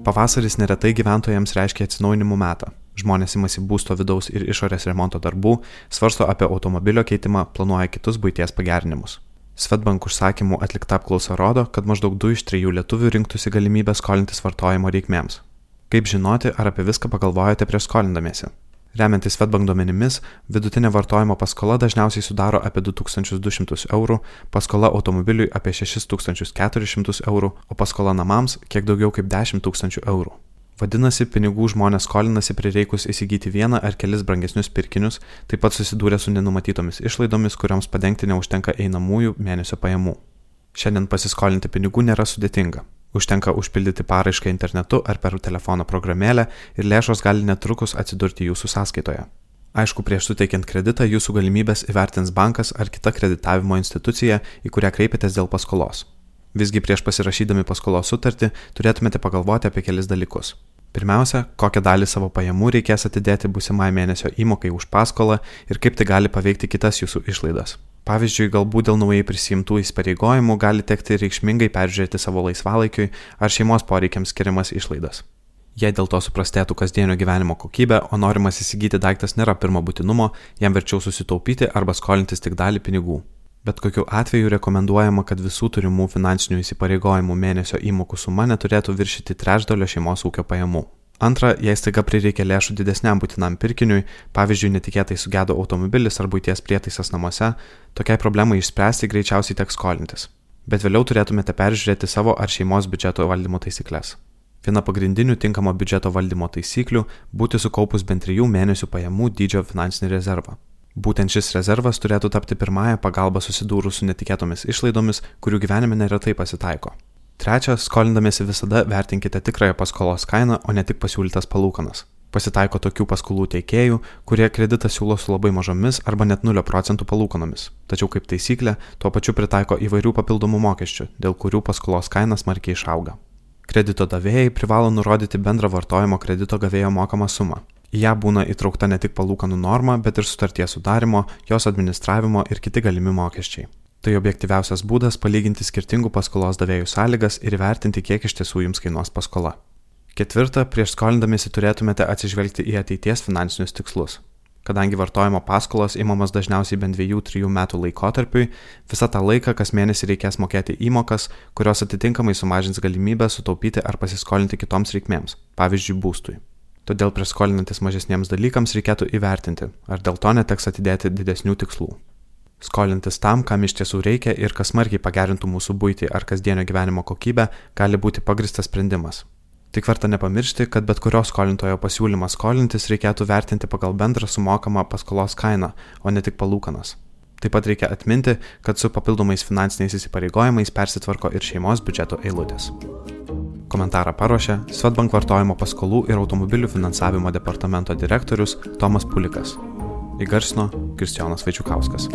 Pavasaris neretai gyventojams reiškia atsinaujinimų metą. Žmonės imasi būsto vidaus ir išorės remonto darbų, svarsto apie automobilio keitimą, planuoja kitus būties pagerinimus. Svetbank užsakymų atlikta apklausa rodo, kad maždaug 2 iš 3 lietuvių rinktųsi galimybę skolintis vartojimo reikmėms. Kaip žinoti, ar apie viską pagalvojate prieš skolindamiesi? Remiantis Svetbank duomenimis, vidutinė vartojimo paskola dažniausiai sudaro apie 2200 eurų, paskola automobiliui apie 6400 eurų, o paskola namams kiek daugiau kaip 10 000 eurų. Vadinasi, pinigų žmonės skolinasi prireikus įsigyti vieną ar kelis brangesnius pirkinius, taip pat susidūrė su nenumatytomis išlaidomis, kurioms padengti neužtenka einamųjų mėnesio pajamų. Šiandien pasiskolinti pinigų nėra sudėtinga. Užtenka užpildyti paraišką internetu ar per telefono programėlę ir lėšos gali netrukus atsidurti jūsų sąskaitoje. Aišku, prieš suteikiant kreditą jūsų galimybės įvertins bankas ar kita kreditavimo institucija, į kurią kreipėtės dėl paskolos. Visgi prieš pasirašydami paskolos sutartį turėtumėte pagalvoti apie kelis dalykus. Pirmiausia, kokią dalį savo pajamų reikės atidėti būsimai mėnesio įmokai už paskolą ir kaip tai gali paveikti kitas jūsų išlaidas. Pavyzdžiui, galbūt dėl naujai prisimtų įsipareigojimų gali tekti reikšmingai peržiūrėti savo laisvalaikiui ar šeimos poreikiams skiriamas išlaidas. Jei dėl to suprastėtų kasdienio gyvenimo kokybė, o norimas įsigyti daiktas nėra pirmo būtinumo, jam verčiau susitaupyti arba skolintis tik dalį pinigų. Bet kokiu atveju rekomenduojama, kad visų turimų finansinių įsipareigojimų mėnesio įmokų suma neturėtų viršyti trečdalio šeimos ūkio pajamų. Antra, jei staiga prireikia lėšų didesniam būtinam pirkiniui, pavyzdžiui, netikėtai sugedo automobilis ar būties prietaisas namuose, tokiai problemai išspręsti greičiausiai teks skolintis. Bet vėliau turėtumėte peržiūrėti savo ar šeimos biudžeto valdymo taisyklės. Viena pagrindinių tinkamo biudžeto valdymo taisyklių - būti sukaupus bent trijų mėnesių pajamų dydžio finansinį rezervą. Būtent šis rezervas turėtų tapti pirmąją pagalbą susidūrus su netikėtomis išlaidomis, kurių gyvenime neretai pasitaiko. Trečia, skolindamėsi visada vertinkite tikrąją paskolos kainą, o ne tik pasiūlytas palūkanas. Pasitaiko tokių paskolų teikėjų, kurie kreditą siūlo su labai mažomis arba net 0 procentų palūkanomis. Tačiau kaip taisyklė, tuo pačiu pritaiko įvairių papildomų mokesčių, dėl kurių paskolos kaina smarkiai išauga. Kredito davėjai privalo nurodyti bendrą vartojimo kredito gavėjo mokamą sumą. Į ją būna įtraukta ne tik palūkanų norma, bet ir sutarties sudarimo, jos administravimo ir kiti galimi mokesčiai. Tai objektyviausias būdas palyginti skirtingų paskolos davėjų sąlygas ir įvertinti, kiek iš tiesų jums kainuos paskola. Ketvirta, prieš skolindamėsi turėtumėte atsižvelgti į ateities finansinius tikslus. Kadangi vartojimo paskolos įmamos dažniausiai bent 2-3 metų laikotarpiui, visą tą laiką kas mėnesį reikės mokėti įmokas, kurios atitinkamai sumažins galimybę sutaupyti ar pasiskolinti kitoms reikmėms, pavyzdžiui, būstui. Todėl prieš skolinantis mažesniems dalykams reikėtų įvertinti, ar dėl to neteks atidėti didesnių tikslų. Skolintis tam, kam iš tiesų reikia ir kas smarkiai pagerintų mūsų būtį ar kasdienio gyvenimo kokybę, gali būti pagristas sprendimas. Tik verta nepamiršti, kad bet kurio skolintojo pasiūlymą skolintis reikėtų vertinti pagal bendrą sumokamą paskolos kainą, o ne tik palūkanas. Taip pat reikia atminti, kad su papildomais finansiniais įsipareigojimais persitvarko ir šeimos biudžeto eilutės. Komentarą paruošė Svetbank vartojimo paskolų ir automobilių finansavimo departamento direktorius Tomas Pulikas. Įgarsino Kristijonas Vaičiukauskas.